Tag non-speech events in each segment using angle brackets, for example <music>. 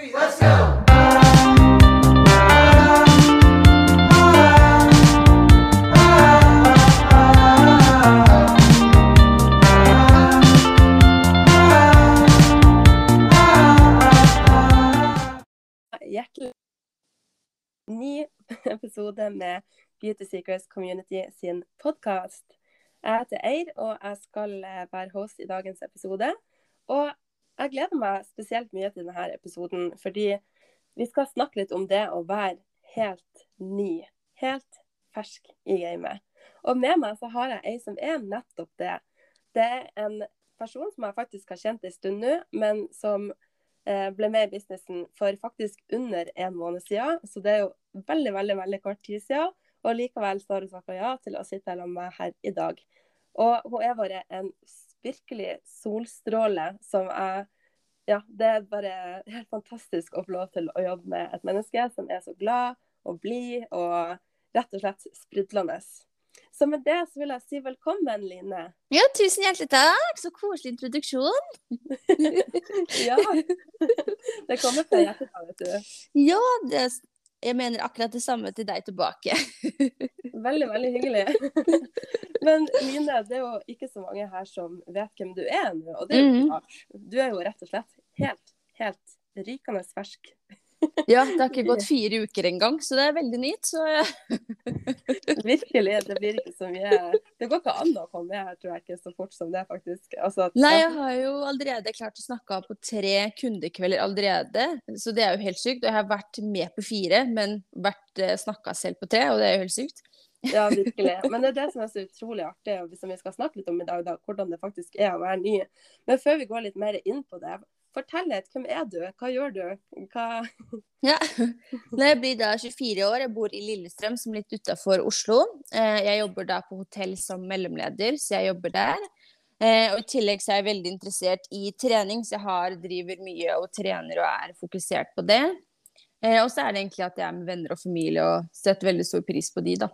three, ny episode med Beauty Secrets Community sin podkast. Jeg heter Eir, og jeg skal eh, være host i dagens episode. Og jeg gleder meg spesielt mye til denne episoden, fordi vi skal snakke litt om det å være helt ny. Helt fersk i gamet. Og med meg så har jeg ei som er nettopp det. Det er en person som jeg faktisk har kjent en stund nå, men som eh, ble med i businessen for faktisk under en måned siden. Så det er jo veldig, veldig veldig kort tid siden. Og likevel så har hun takka ja til å sitte sammen med meg her i dag. Og hun er bare en virkelig solstråle som jeg Ja, det er bare helt fantastisk å få lov til å jobbe med et menneske som er så glad og blid og rett og slett sprudlende. Så med det så vil jeg si velkommen, Line. Ja, tusen hjertelig takk. Så koselig introduksjon. <laughs> Ja. Det kommer fra hjertet, vet du. Ja, det, jeg mener akkurat det samme til deg tilbake. <laughs> Veldig, veldig hyggelig. <laughs> Men Line, det er jo ikke så mange her som vet hvem du er nå. Og det er jo Mhm. klart. Du er jo rett og slett helt, helt rykende fersk. <laughs> Ja, det har ikke gått <laughs> fire uker engang, så det er veldig nytt. Så. <laughs> Virkelig. Det blir ikke så mye Det går ikke an å komme her, tror jeg, ikke så fort som det, faktisk. Altså, at- Nei, jeg har jo allerede klart å snakke på tre kundekvelder allerede, så det er jo helt sykt. Og jeg har vært med på fire, men vært eh, snakka selv på tre, og det er jo helt sykt. Ja, virkelig. Men det er det som er så utrolig artig, og som vi skal snakke litt om i dag, da, hvordan det faktisk er å være ny. Men før vi går litt mer inn på det, fortell litt. Hvem er du? Hva gjør du? Hva <laughs> Ja. Når jeg blir da 24 år, jeg bor i Lillestrøm, som er litt utafor Oslo. Eh, Jeg jobber da på hotell som mellomleder, så jeg jobber der. Eh, Og I tillegg så er jeg veldig interessert i trening, så jeg har, driver mye og trener og er fokusert på det. Eh, Og så er det egentlig at jeg er med venner og familie og setter veldig stor pris på de, da.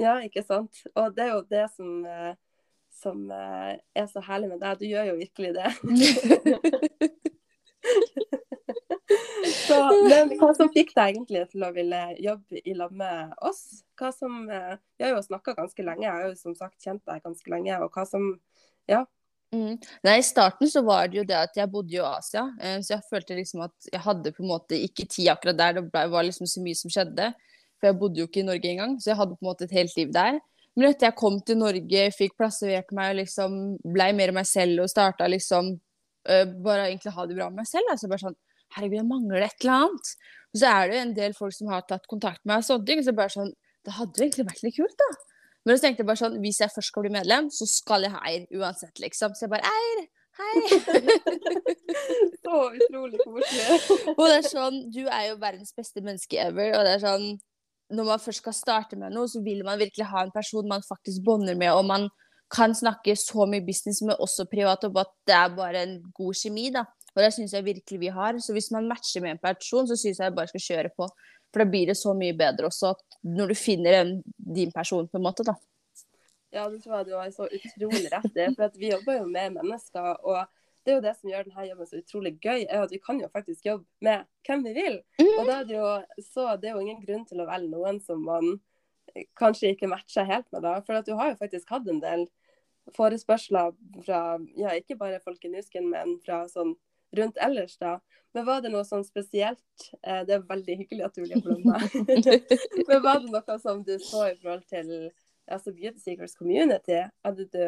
Ja, ikke sant. Og det er jo det som, som eh, er så herlig med deg. Du gjør jo virkelig det. <laughs> så, <laughs> men hva som fikk deg egentlig til å ville jobbe i lag med oss? Hva som, eh, vi har jo snakka ganske lenge, jeg har jo som sagt kjent deg ganske lenge. Og hva som Mm. Nei, I starten så var det jo det at jeg bodde i Asia, eh, så jeg følte liksom at jeg hadde på en måte ikke tid akkurat der. Det var liksom så mye som skjedde. For jeg bodde jo ikke i Norge engang, så jeg hadde på en måte et helt liv der. Men etter jeg kom til Norge, fikk plassert meg og liksom blei mer meg selv og starta liksom uh, bare egentlig ha det bra med meg selv. Altså bare sånn Herregud, jeg mangler et eller annet. Og så er det jo en del folk som har tatt kontakt med meg og sånne ting. Så bare sånn Det hadde jo egentlig vært litt kult, da. Men så tenkte jeg bare sånn Hvis jeg først skal bli medlem, så skal jeg ha eier uansett, liksom. Så jeg bare Eir, hei! <laughs> Så utrolig koselig. <laughs> Og det er sånn, du er jo verdens beste menneske ever, og det er sånn Når man først skal starte med noe, så vil man virkelig ha en person man faktisk bonder med, og man kan snakke så mye business, med også privat, og at det er bare en god kjemi, da. Og det syns jeg virkelig vi har. Så hvis man matcher med en person, så syns jeg bare skal kjøre på. For da blir det så mye bedre også, når du finner en, din person, på en måte, da. Ja, det tror jeg du har så utrolig rett i. For vi jobber jo med mennesker, og det er jo det som gjør denne jobben så utrolig gøy, er at vi kan jo faktisk jobbe med hvem vi vil. Og da er det jo så det er jo ingen grunn til å velge noen som man eh, kanskje ikke matcher helt med, da. For at du har jo faktisk hatt en del forespørsler fra ja, ikke bare folk i Nusken, men fra sånn rundt ellers, da. Men var det noe sånn spesielt eh, Det er veldig hyggelig at du vil hjelpe meg. <laughs> Men var det noe som du så i forhold til altså Beauty Secrets community? Hadde du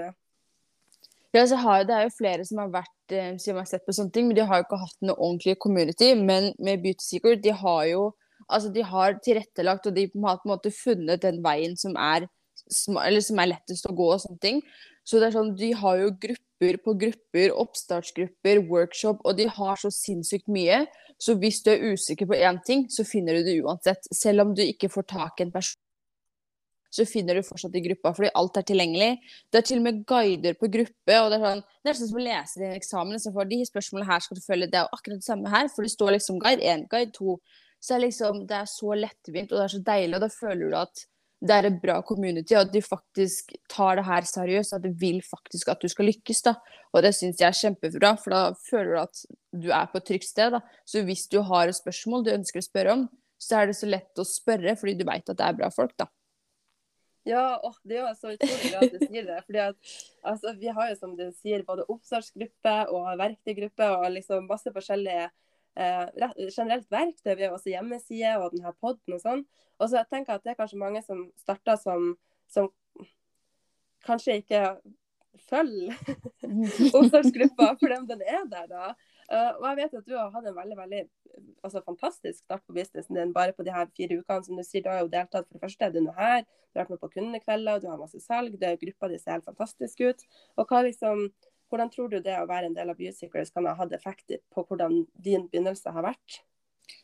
Ja, har, det er jo flere som har vært eh, som har sett på sånne ting, men de har jo ikke hatt noe ordentlig community. Men med Beauty Secret, de har jo altså de har tilrettelagt, og de har på en måte funnet den veien som er, som, som er lettest å gå og sånne ting. Så det er sånn, de har jo grupper på grupper, oppstartsgrupper, workshop, og de har så sinnssykt mye. Så hvis du er usikker på én ting, så finner du det uansett. Selv om du ikke får tak i en person så finner du fortsatt i gruppa, fordi alt er tilgjengelig. Det er til og med guider på gruppe, og det er sånn, det er sånn som å lese en eksamen. Så får de spørsmålene her skal du følge, det er akkurat det samme her, for det står liksom guide én, guide to. Så er liksom, det er så lettvint, og det er så deilig, og da føler du at det er et bra community, og at de faktisk tar det her seriøst. At de vil faktisk at du skal lykkes. da. Og det syns jeg er kjempebra, for da føler du at du er på et trygt sted. da. Så hvis du har et spørsmål du ønsker å spørre om, så er det så lett å spørre, fordi du veit at det er bra folk, da. Ja, åh, det er jo så utrolig bra at du sier det. fordi at altså, Vi har jo som du sier både oppstartsgruppe og verktøygruppe og liksom masse forskjellige eh, generelt verktøy. Vi har også hjemmeside og denne poden og sånn. Og så jeg tenker at det er kanskje mange som starter som, som kanskje ikke følger <laughs> oppstartsgruppa for dem den er der, da. Uh, og jeg vet at du har hatt en veldig veldig altså, fantastisk start på businessen din bare på de her fire ukene. Som du sier, du har jo deltatt for det første, er du nå her, du har vært med på kundekvelder, du har masse salg, det, gruppa di ser helt fantastisk ut. Og hva liksom, hvordan tror du det å være en del av Bioseekers kan ha hatt effekt på hvordan din begynnelse har vært?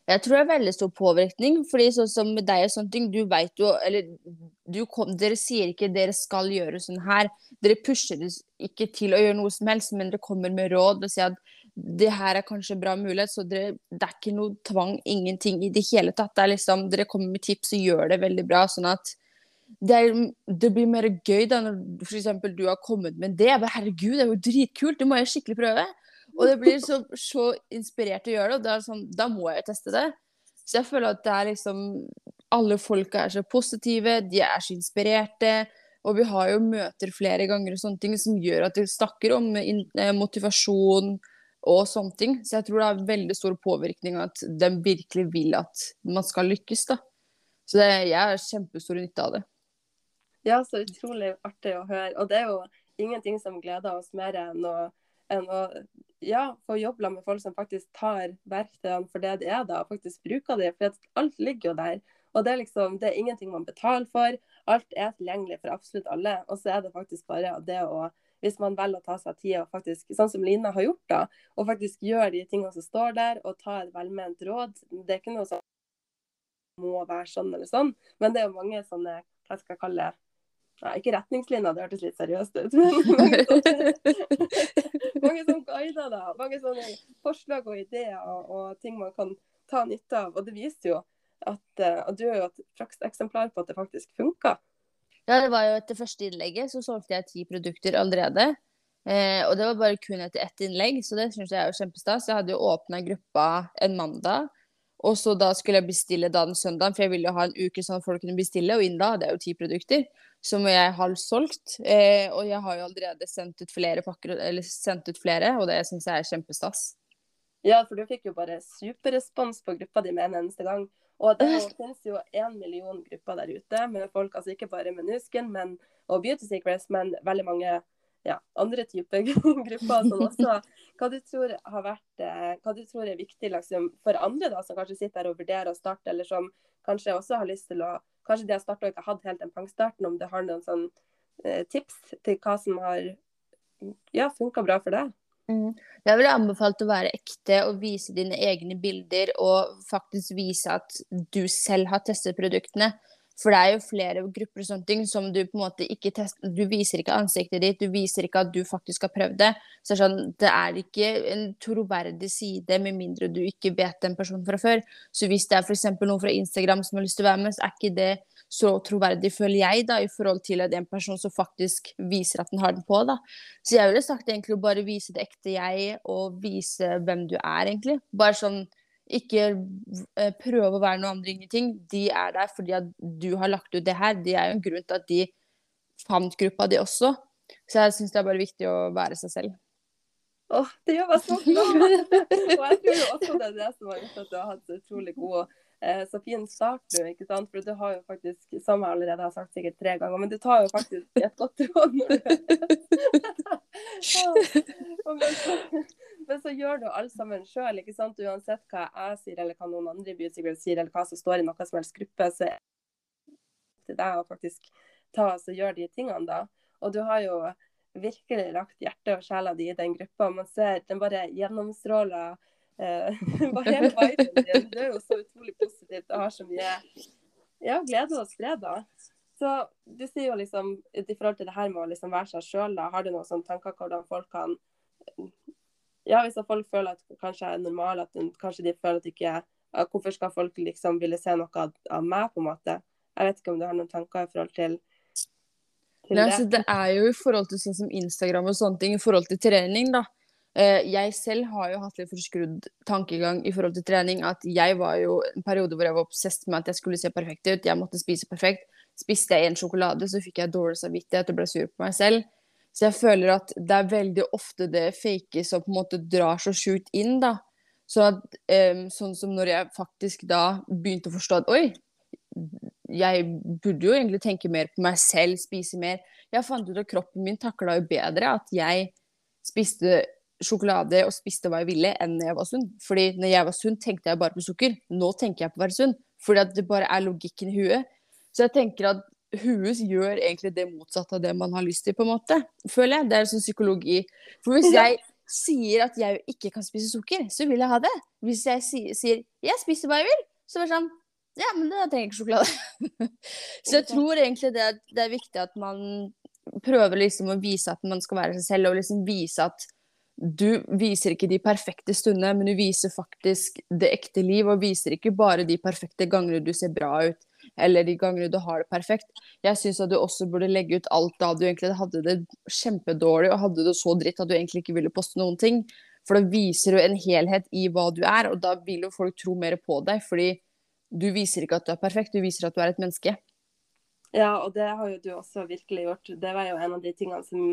Jeg tror det er veldig stor påvirkning. fordi sånn som deg og sånne ting, du veit jo Eller kom, dere sier ikke dere skal gjøre sånn her. Dere pusher ikke til å gjøre noe som helst, men dere kommer med råd og sier at det her er kanskje en bra mulighet, så dere, det er ikke noe tvang, ingenting i det hele tatt. Det er liksom, Dere kommer med tips og gjør det veldig bra. sånn at det, er, det blir mer gøy da når f.eks. du har kommet med det. Bare, Herregud, det er jo dritkult, det må jeg skikkelig prøve. Og det blir så, så inspirert å gjøre det, og da, sånn, da må jeg teste det. Så jeg føler at det er liksom Alle folka er så positive, de er så inspirerte. Og vi har jo møter flere ganger og sånne ting som gjør at vi snakker om eh, motivasjon og sånne ting. Så jeg tror det har veldig stor påvirkning at de virkelig vil at man skal lykkes, da. Så det, jeg har kjempestor nytte av det. Ja, så utrolig artig å høre. Og det er jo ingenting som gleder oss mer enn å, enn å ja, få jobbe med folk som faktisk tar verktøyene for det det er, da, og faktisk bruker dem. For alt ligger jo der. Og det er liksom, det er ingenting man betaler for. Alt er tilgjengelig for absolutt alle. Og så er det faktisk bare det å hvis man velger å ta seg tid og faktisk, sånn som Lina har gjort, da, og faktisk gjør de tingene som står der, og ta et velment råd. Det er ikke noe som må være sånn eller sånn, men det er jo mange sånne, hva skal jeg kalle Nei, ikke retningslinjer, det hørtes litt seriøst ut. <laughs> Men <laughs> mange sånne guider, da. Mange sånne forslag og ideer og, og, ting man kan ta nytte av. Og det viser jo at, eh, at du er jo et prakseksemplar på at det faktisk funker. Ja, det var jo etter første innlegget så solgte jeg ti produkter allerede. Eh, og det var bare kun etter ett innlegg, så det syns jeg er jo kjempestas. Jeg hadde jo åpna gruppa en mandag, og så da skulle jeg bestille da den søndagen, for jeg ville jo ha en uke sånn at folk kunne bestille, og inn da hadde jeg jo ti produkter som jeg har solgt. Eh, og jeg har jo allerede sendt ut flere pakker, eller sendt ut flere, og det syns jeg er kjempestas. Ja, for du fikk jo bare superrespons på gruppa di med en eneste gang. Og det <laughs> finnes jo én million grupper der ute med folk, altså ikke bare med Nusken men, og Beauty Secrets, men veldig mange ja, andre typer <laughs> grupper som <laughs> også Hva du tror har vært eh, hva du tror er viktig liksom, for andre da, som kanskje sitter her og vurderer å starte, eller som kanskje også har lyst til å Kanskje de har starta og ikke hatt helt den pangstarten, om du har noen sånn eh, tips til hva som har ja, funka bra for deg? Mm. Jeg ville anbefalt å være ekte og vise dine egne bilder, og faktisk vise at du selv har testet produktene. For det er jo flere grupper og sånne ting som du på en måte ikke tester Du viser ikke ansiktet ditt, du viser ikke at du faktisk har prøvd det. Så det er, sånn, det er ikke en troverdig side med mindre du ikke vet en person fra før. Så hvis det er f.eks. noen fra Instagram som har lyst til å være med, så er ikke det så troverdig, føler jeg, da, i forhold til at en person som faktisk viser at den har den på. da. Så jeg ville sagt egentlig å bare vise det ekte jeg, og vise hvem du er, egentlig. Bare sånn ikke eh, prøve å være noe andre ingenting. De er der fordi at du har lagt ut det her. Det er jo en grunn til at de fant gruppa di også. Så jeg syns det er bare viktig å være seg selv. Åh, oh, det gjør meg så <laughs> glad! og jeg tror jo også det er det som har gjort at du har hatt så utrolig god eh, så fin start du, ikke sant. For du har jo faktisk, som jeg allerede har sagt sikkert tre ganger, men du tar jo faktisk et godt råd når du <laughs> <laughs> men så gjør du alt sammen sjøl. Uansett hva jeg sier, eller hva noen andre i sier, eller hva som står i noen som helst gruppe, så er det til deg å faktisk ta og gjøre de tingene, da. Og du har jo virkelig lagt hjertet og sjela di i den gruppa. Man ser den bare gjennomstråler Eh, <laughs> bare <laughs> viben din. Det er jo så utrolig positivt og har så mye ja, glede å spre, da. Så du sier jo liksom i forhold til det her med å liksom være seg sjøl, da, har du noen sånne tanker hvordan folk kan Ja, hvis folk føler at kanskje er normal, at kanskje de føler at ikke Hvorfor skal folk liksom ville se noe av, av meg, på en måte? Jeg vet ikke om du har noen tanker i forhold til, Nei, det? altså, det er jo i forhold til sånn som Instagram og sånne ting, i forhold til trening, da. Eh, jeg selv har jo hatt litt forskrudd tankegang i forhold til trening. At jeg var jo en periode hvor jeg var obsesst med at jeg skulle se perfekt ut. Jeg måtte spise perfekt. Spiste jeg en sjokolade, så fikk jeg dårlig samvittighet og ble sur på meg selv. Så jeg føler at det er veldig ofte det fakes som på en måte drar så sjukt inn, da. Sånn, at, um, sånn som når jeg faktisk da begynte å forstå at oi, jeg burde jo egentlig tenke mer på meg selv, spise mer. Jeg fant ut at kroppen min takla jo bedre at jeg spiste sjokolade og spiste hva jeg ville, enn når jeg var sunn. Fordi når jeg var sunn, tenkte jeg bare på sukker. Nå tenker jeg på å være sunn. Fordi at det bare er logikken i huet. Så jeg tenker at huet gjør egentlig det motsatte av det man har lyst til, på en måte. Føler jeg. Det er sånn psykologi. For hvis jeg sier at jeg ikke kan spise sukker, så vil jeg ha det. Hvis jeg sier, sier 'jeg spiser hva jeg vil', så er det sånn ja, men da trenger jeg ikke sjokolade. <laughs> så jeg tror egentlig det, er- det er viktig at man prøver liksom å vise at man skal være seg selv, og liksom vise at du viser ikke de perfekte stundene, men du viser faktisk det ekte liv, og viser ikke bare de perfekte gangene du ser bra ut, eller de gangene du har det perfekt. Jeg syns at du også burde legge ut alt da du egentlig hadde det kjempedårlig, og hadde det så dritt at du egentlig ikke ville poste noen ting. For da viser du en helhet i hva du er, og da vil jo folk tro mer på deg, fordi du viser ikke at du er perfekt, du viser at du er et menneske. Ja, og det har jo du også virkelig gjort. Det var jo en av de tingene som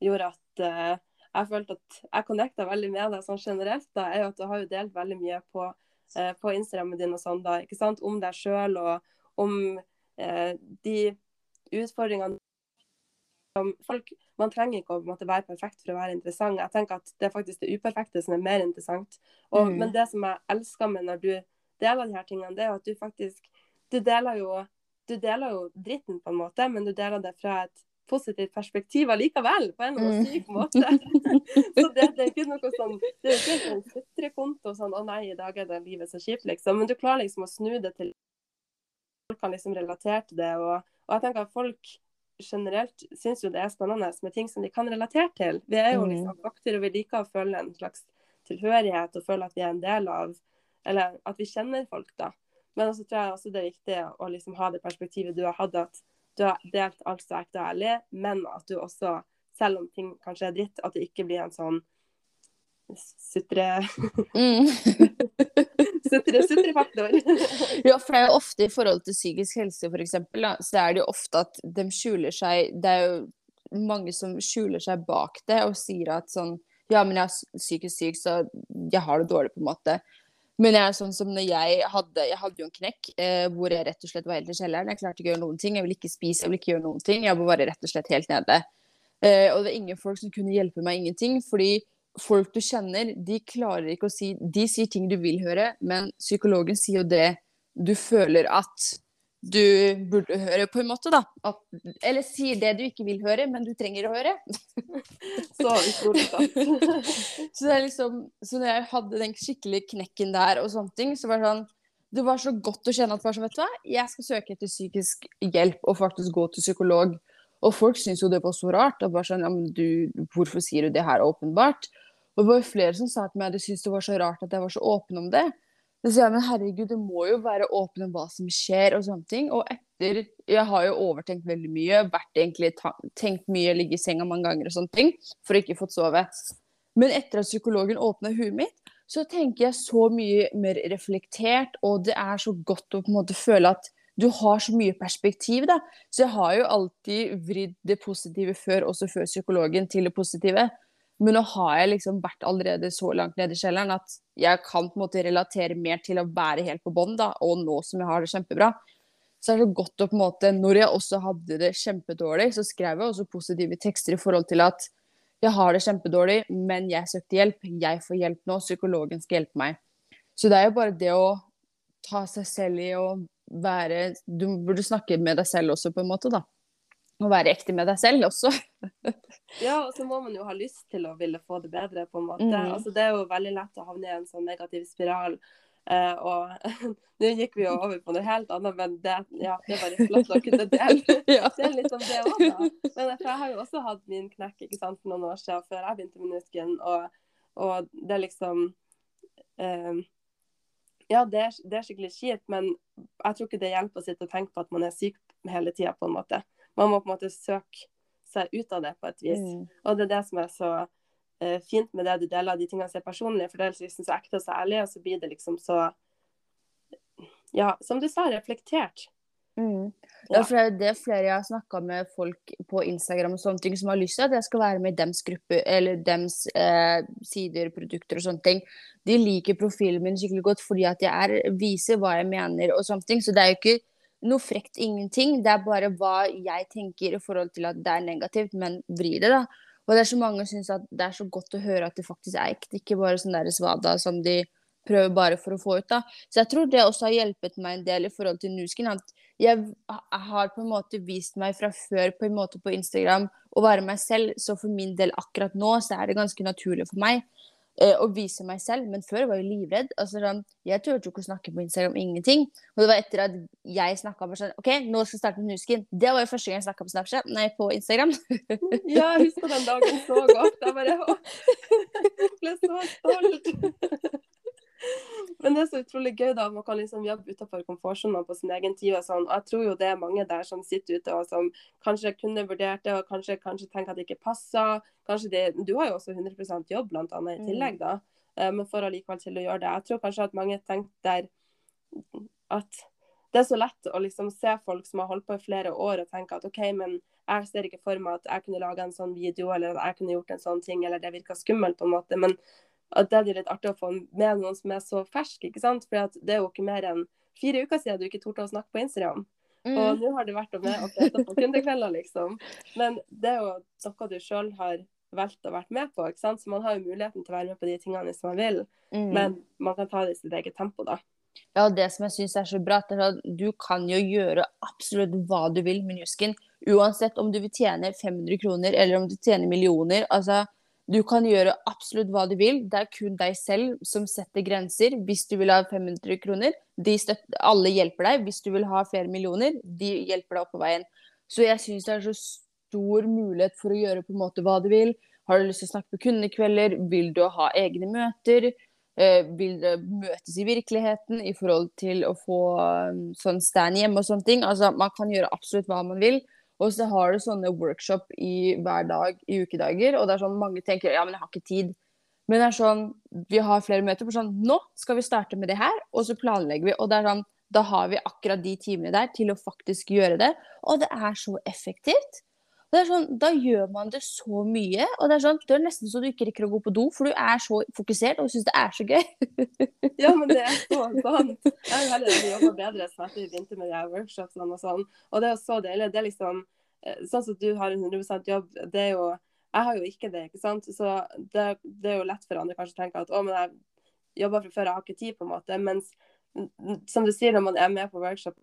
gjorde at uh, jeg følte at jeg connecta veldig med deg sånn generelt. da, er jo at Du har jo delt veldig mye på, uh, på Instagrammen din og sånn da, ikke sant? om deg sjøl og om eh, de utfordringene som folk Man trenger ikke å måte, være perfekt for å være interessant. Jeg tenker at Det er faktisk det uperfekte som er mer interessant. Og, Mm. Men det som jeg elsker med når du deler de her tingene, det er at du faktisk Du deler jo du deler jo dritten på en måte, men du deler det fra et positivt perspektiv allikevel, på en eller annen Mm. syk måte. <laughs> så det, det er ikke noe sånn Det er ikke en sutrekonto sånn 'Å nei, i dag er det livet så kjipt', liksom. Men du klarer liksom å snu det til Folk kan liksom relatere til det. Og, og jeg tenker at folk generelt syns jo det er spennende med ting som de kan relatere til. Vi er jo Mm. liksom vakter, og vi liker å føle en slags tilhørighet og føle at vi er en del av Eller at vi kjenner folk, da. Men også tror jeg også det er viktig å liksom ha det perspektivet du har hatt, at du har delt alt så ekte og ærlig, men at du også, selv om ting kanskje er dritt, at det ikke blir en sånn sutre... Mm. <laughs> sutre sutrefaktor. <laughs> Ja, for det er jo ofte i forhold til psykisk helse, eksempel, så er det jo ofte at de skjuler seg Det er jo mange som skjuler seg bak det og sier at sånn Ja, men jeg er psykisk syk, så jeg har det dårlig, på en måte. Men jeg er sånn som når jeg hadde Jeg hadde jo en knekk eh, hvor jeg rett og slett var helt i kjelleren. Jeg klarte ikke å gjøre noen ting. Jeg ville ikke spise, jeg ville ikke gjøre noen ting. Jeg var bare rett og slett helt nede. Eh, og det var ingen folk som kunne hjelpe meg ingenting, fordi folk du kjenner, de klarer ikke å si De sier ting du vil høre, men psykologen sier jo det du føler at du burde høre, på en måte, da. At, eller sier det du ikke vil høre, men du trenger å høre. <laughs> Så utrolig <laughs> sant. Så det er liksom Så når jeg hadde den skikkelige knekken der og sånne ting, så var det sånn Det var så godt å kjenne at bare sånn, vet du hva, jeg skal søke etter psykisk hjelp og faktisk gå til psykolog. Og folk syntes jo det var så rart. Og bare sånn, ja, men du, hvorfor sier du det her åpenbart? Og det var jo flere som sa til meg at de syntes det var så rart at jeg var så åpen om det. Så sier jeg, men herregud, det må jo være åpen om hva som skjer og sånne ting. Og etter Jeg har jo overtenkt veldig mye, vært egentlig tenkt mye, ligge i senga mange ganger og sånne ting, for ikke fått sove. Men etter at psykologen åpna huet mitt, så tenker jeg så mye mer reflektert, og det er så godt å på en måte føle at du har så mye perspektiv, da. Så jeg har jo alltid vridd det positive før, også før psykologen, til det positive. Men nå har jeg liksom vært allerede så langt nede i kjelleren at jeg kan på en måte relatere mer til å være helt på bånn, da, og nå som jeg har det kjempebra. Så er det godt å på en måte Når jeg også hadde det kjempedårlig, så skrev jeg også positive tekster i forhold til at jeg har det kjempedårlig, men jeg søkte hjelp. Jeg får hjelp nå. Psykologen skal hjelpe meg. Så det er jo bare det å ta seg selv i å være Du burde snakke med deg selv også, på en måte, da. Og være ekte med deg selv også. <laughs> Ja, og så må man jo ha lyst til å ville få det bedre, på en måte. Mm. Altså, det er jo veldig lett å havne i en sånn negativ spiral. Uh, og <laughs> nå gikk vi jo over på noe helt annet, men det, ja, det er bare flott å kunne dele. ja. Det er litt om det òg, da. Men jeg har jo også hatt min knekk ikke sant, for noen år siden, før jeg begynte med Nusken, og, og det er liksom eh, Ja, det er, det er skikkelig kjipt, men jeg tror ikke det hjelper å sitte og tenke på at man er syk hele tida, på en måte. Man må på en måte søke seg ut av det på et vis. Mm. Og det er det som er så eh, fint med det du deler, de tingene som er personlige, for det er liksom så ekte og så ærlig, og så blir det liksom så Ja, som du sa, reflektert. Mm. Ja. For det er det flere jeg har snakka med folk på Instagram og sånne ting som har lyst til at jeg skal være med i dems gruppe, eller dems eh, sider, produkter og sånne ting. De liker profilen min skikkelig godt fordi at jeg er, viser hva jeg mener og sånne ting. Så det er jo ikke noe frekt ingenting. Det er bare hva jeg tenker i forhold til at det er negativt, men vrir det, da. Og det er så mange som syns at det er så godt å høre at det faktisk er ekte, ikke bare sånn der svada som de prøver bare for å få ut, da. Så jeg tror det også har hjulpet meg en del i forhold til Nuskin. At jeg, har på en måte vist meg fra før på en måte på Instagram å være meg selv, så for min del akkurat nå så er det ganske naturlig for meg eh, å vise meg selv. Men før var jeg livredd. Altså, sånn, jeg turte jo ikke å snakke på Instagram, ingenting. Og det var etter at jeg snakka med sånn OK, nå skal jeg starte med Nuskin. Det var jo første gang jeg snakka på Snapchat, nei, på Instagram. <laughs> Ja, jeg husker den dagen så godt. Jeg bare jeg ble så stolt. <laughs> Men det er så utrolig gøy da, man kan liksom jobbe utenfor komfortsonen på sin egen tid. og sånn. Og Jeg tror jo det er mange der som sitter ute og som kanskje kunne vurdert det, og kanskje, kanskje tenker at det ikke passer. Kanskje det, Du har jo også 100 jobb blant annet i Mm. tillegg, da. Eh, Men for allikevel til å gjøre det. Jeg tror kanskje at mange tenker der at det er så lett å liksom se folk som har holdt på i flere år og tenke at OK, men jeg ser ikke for meg at jeg kunne laga en sånn video, eller at jeg kunne gjort en sånn ting, eller det virka skummelt, på en måte. Men at det er litt artig å få med noen som er så fersk, ikke sant. For det er jo ikke mer enn fire uker siden du ikke torde å snakke på Instagram. Og Mm. nå har du vært med og prata på kundekvelder, liksom. Men det er jo noe du sjøl har valgt å være med på, ikke sant. Så man har jo muligheten til å være med på de tingene hvis man vil. Mm. Men man kan ta det i sitt eget tempo, da. Ja, og det som jeg syns er så bra, er at du kan jo gjøre absolutt hva du vil med Newskin. Uansett om du vil tjene 500 kroner eller om du tjener millioner. Altså, du kan gjøre absolutt hva du vil. Det er kun deg selv som setter grenser. Hvis du vil ha 500 kroner, støtter, alle hjelper deg. Hvis du vil ha flere millioner, de hjelper deg opp på veien. Så jeg syns det er så stor mulighet for å gjøre på en måte hva du vil. Har du lyst til å snakke på kundekvelder? Vil du ha egne møter? Eh, vil du møtes i virkeligheten i forhold til å få um, sånn stand hjemme og sånne ting. Altså, man kan gjøre absolutt hva man vil. Og så har du sånne workshop i hver dag i ukedager, og det er sånn mange tenker ja, men jeg har ikke tid. Men det er sånn, vi har flere møter for sånn nå skal vi starte med det her, og så planlegger vi. Og det er sånn, da har vi akkurat de timene der til å faktisk gjøre det. Og det er så effektivt. Det er sånn, Da gjør man det så mye, og det er sånn, det er nesten så du ikke rekker å gå på do, for du er så fokusert og syns det er så gøy. <laughs> Ja, men det er så <laughs> sant. Jeg har heller jobba bedre etter vi begynte med de workshopsene og sånn. Og det er jo så deilig. Det er liksom eh, Sånn som du har en 100 jobb, det er jo Jeg har jo ikke det, ikke sant. Så det, det er jo lett for andre kanskje å tenke at å, men jeg jobber fra før, jeg har ikke tid, på en måte. Mens som du sier, når man er med på workshop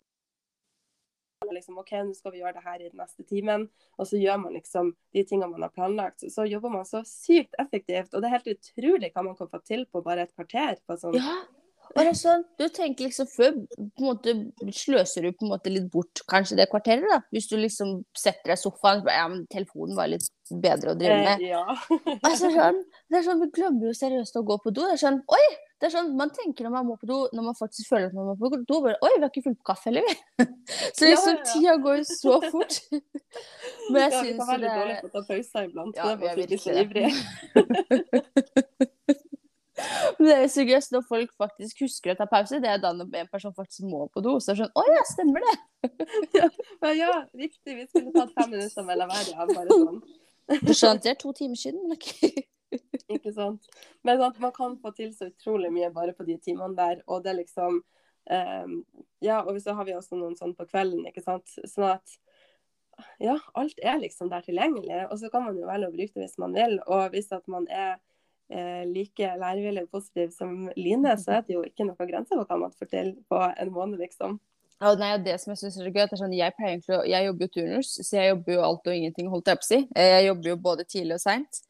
liksom, OK, nå skal vi gjøre det her i den neste timen. Og så gjør man liksom de tingene man har planlagt. Så, så jobber man så sykt effektivt. Og det er helt utrolig hva man kan få til på bare et kvarter. På sånn. Ja, og det er sånn, du tenker liksom før på en måte sløser du på en måte litt bort kanskje det kvarteret, da. Hvis du liksom setter deg i sofaen og ja, men telefonen var litt bedre å drive med. Eh, ja. Altså sånn, det er sånn, Vi glemmer jo seriøst å gå på do. Det er sånn, oi! Det er sånn, Man tenker når man må på do, når man faktisk føler at man må på do, bare Oi, vi har ikke fulgt på kaffe, vi? <laughs> Så liksom, ja, ja. tida går jo så fort. <laughs> <laughs> Men jeg ja, syns kan være litt det dårlige på å ta pauser iblant. Ja, det er vi bare fordi vi er så virkelig ivrige. Men det er så gøy når folk faktisk husker å ta pause. Det er da når en person faktisk må på do. Så er det sånn Å ja, stemmer det? ja, ja, riktig. Vi skulle tatt fem minutter mellom hver. Ja, bare sånn. Du skjønte det er to timer siden, men ok. Ikke sant. Men sant, man kan få til så utrolig mye bare på de timene der, og det er liksom um, Ja, og så har vi også noen sånn på kvelden, ikke sant. Sånn at ja, alt er liksom der tilgjengelig. Og så kan man jo velge å bruke det hvis man vil. Og hvis at man er eh, like lærevillig og positiv som Line, så er det jo ikke noe grenser for hva man får til på en måned, liksom. Ja, nei, det som jeg synes er gøy, er sånn, jeg, pleier jeg jobber jo turnus, så jeg jobber jo alt og ingenting, holdt jeg på å si. Eh, Jeg jobber jo både tidlig og seint.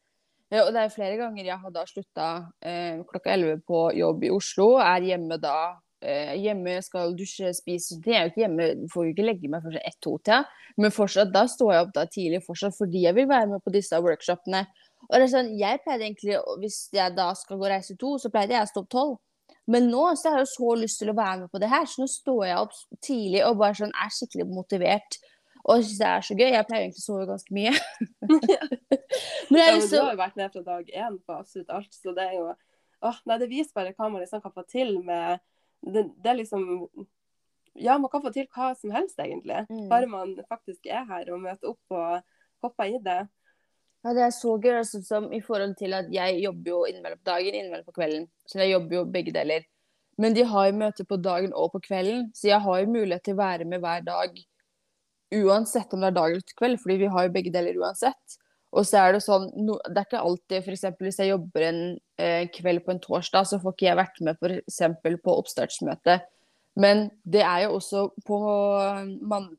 Eh, Og det er flere ganger jeg har da slutta eh, klokka 11 på jobb i Oslo, er hjemme da. Eh, hjemme skal dusje, spise. Jeg er jo ikke hjemme, får jo ikke legge meg før sånn ett-to-tida. Men fortsatt, da står jeg opp da tidlig fortsatt fordi jeg vil være med på disse workshopene. Og det er sånn, jeg pleide egentlig, hvis jeg da skal gå og reise to, så pleide jeg å stå opp tolv. Men nå så har jeg jo så lyst til å være med på det her, så nå står jeg opp tidlig og bare sånn er skikkelig motivert. Og jeg syns det er så gøy. Jeg pleier egentlig å sove ganske mye. <laughs> men jeg Ja, men du har jo vært med fra dag én på absolutt alt, så det er jo åh, Nei, det viser bare hva man liksom kan få til med det, det er liksom Ja, man kan få til hva som helst, egentlig. Mm. Bare man faktisk er her og møter opp og hopper i det. Ja, det er så gøy. Altså, som I forhold til at jeg jobber jo innimellom på dagen, innimellom på kvelden. Så jeg jobber jo begge deler. Men de har jo møter på dagen og på kvelden, så jeg har jo mulighet til å være med hver dag. Uansett om det er dag eller kveld, fordi vi har jo begge deler uansett. Og så er det sånn, no, det er ikke alltid f.eks. hvis jeg jobber en eh, kveld på en torsdag, så får ikke jeg vært med f.eks. på oppstartsmøte. Men det er jo også på mann...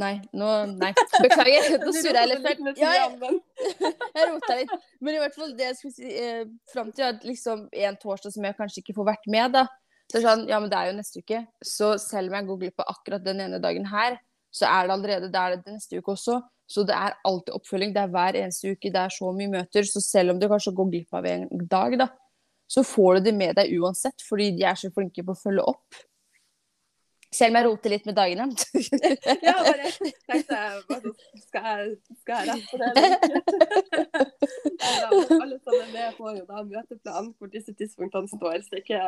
Nei, nå Nei, beklager. <laughs> Nå surrer jeg litt. Ja, <laughs> jeg, jeg rota litt. Men i hvert fall det jeg skulle si eh, fram til, at liksom en torsdag som jeg kanskje ikke får vært med, da. Så sånn, ja, men det er jo neste uke. Så selv om jeg går glipp av akkurat den ene dagen her, så er det allerede det er det neste uke også. Så det er alltid oppfølging. Det er hver eneste uke. Det er så mye møter. Så selv om du kanskje går glipp av en dag, da, så får du det med deg uansett, fordi de er så flinke på å følge opp. Selv om jeg roter litt med dagene. <laughs> Ja, bare tenkte jeg Skal jeg, skal jeg rette på det? <laughs> Alle sammen med, får jo da møteplan hvor disse tidspunktene står. Så ikke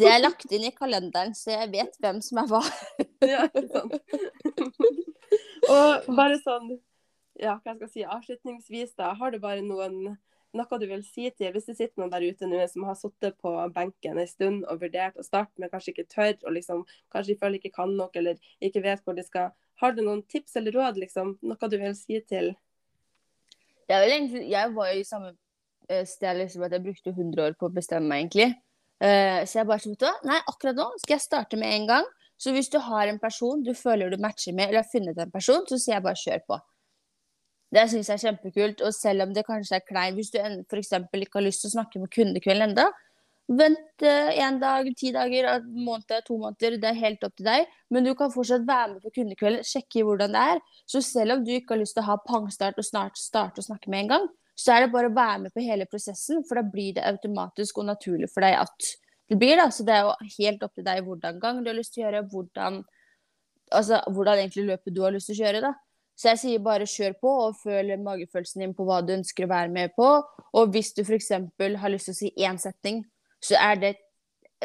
Det er lagt inn i kalenderen, så jeg vet hvem som er hva. <laughs> Ja, ikke sant. <laughs> Og bare sånn, ja, hva skal jeg si, avslutningsvis da, har du bare noen, noe du vil si til, hvis det sitter noen der ute nå som har sittet på benken en stund og vurdert å starte, men kanskje ikke tør, og liksom, kanskje de føler ikke kan nok, eller ikke vet hvor de skal, har du noen tips eller råd, liksom, noe du vil si til? Jeg, vil egentlig, jeg var jo i samme eh, sted liksom, at jeg brukte 100 år på å bestemme meg, egentlig. Uh, så jeg bare sa, vet du hva, nei, akkurat nå skal jeg starte med en gang. Så hvis du har en person du føler du matcher med, eller har funnet en person, så sier jeg bare kjør på. Det syns jeg er kjempekult. Og selv om det kanskje er kleint, hvis du f.eks. ikke har lyst til å snakke med kundekvelden enda, vent én dag, ti dager, en måned, to måneder. Det er helt opp til deg. Men du kan fortsatt være med på kundekvelden, sjekke hvordan det er. Så selv om du ikke har lyst til å ha pangstart og snart starte å snakke med en gang, så er det bare å være med på hele prosessen, for da blir det automatisk og naturlig for deg at det blir. da, Så det er jo helt opp til deg hvordan gang du har lyst til å gjøre, hvordan, altså, hvordan egentlig løpet du har lyst til å kjøre. da. Så jeg sier bare kjør på og føl magefølelsen din på hva du ønsker å være med på. Og hvis du f.eks. har lyst til å si én setning, så er det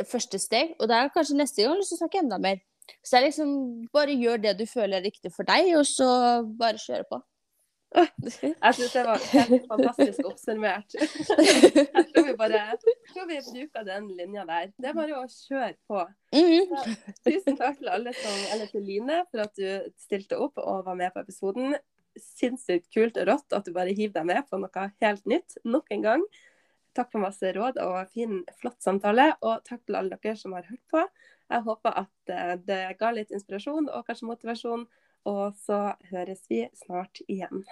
første steg. Og da er kanskje neste gang lyst til å snakke enda mer. Så det er liksom bare gjør det du føler er riktig for deg, og så bare kjøre på. Jeg synes det var helt fantastisk oppsummert. <laughs> Jeg tror vi bare jeg tror vi bruker den linja der. Det er bare å kjøre på. Så, Tusen takk til alle som, eller til Line for at du stilte opp og var med på episoden. Sinnssykt kult og rått at du bare hiver deg med på noe helt nytt nok en gang. Takk for masse råd og fin, flott samtale. Og takk til alle dere som har hørt på. Jeg håper at eh, det ga litt inspirasjon og kanskje motivasjon. Og så høres vi snart igjen.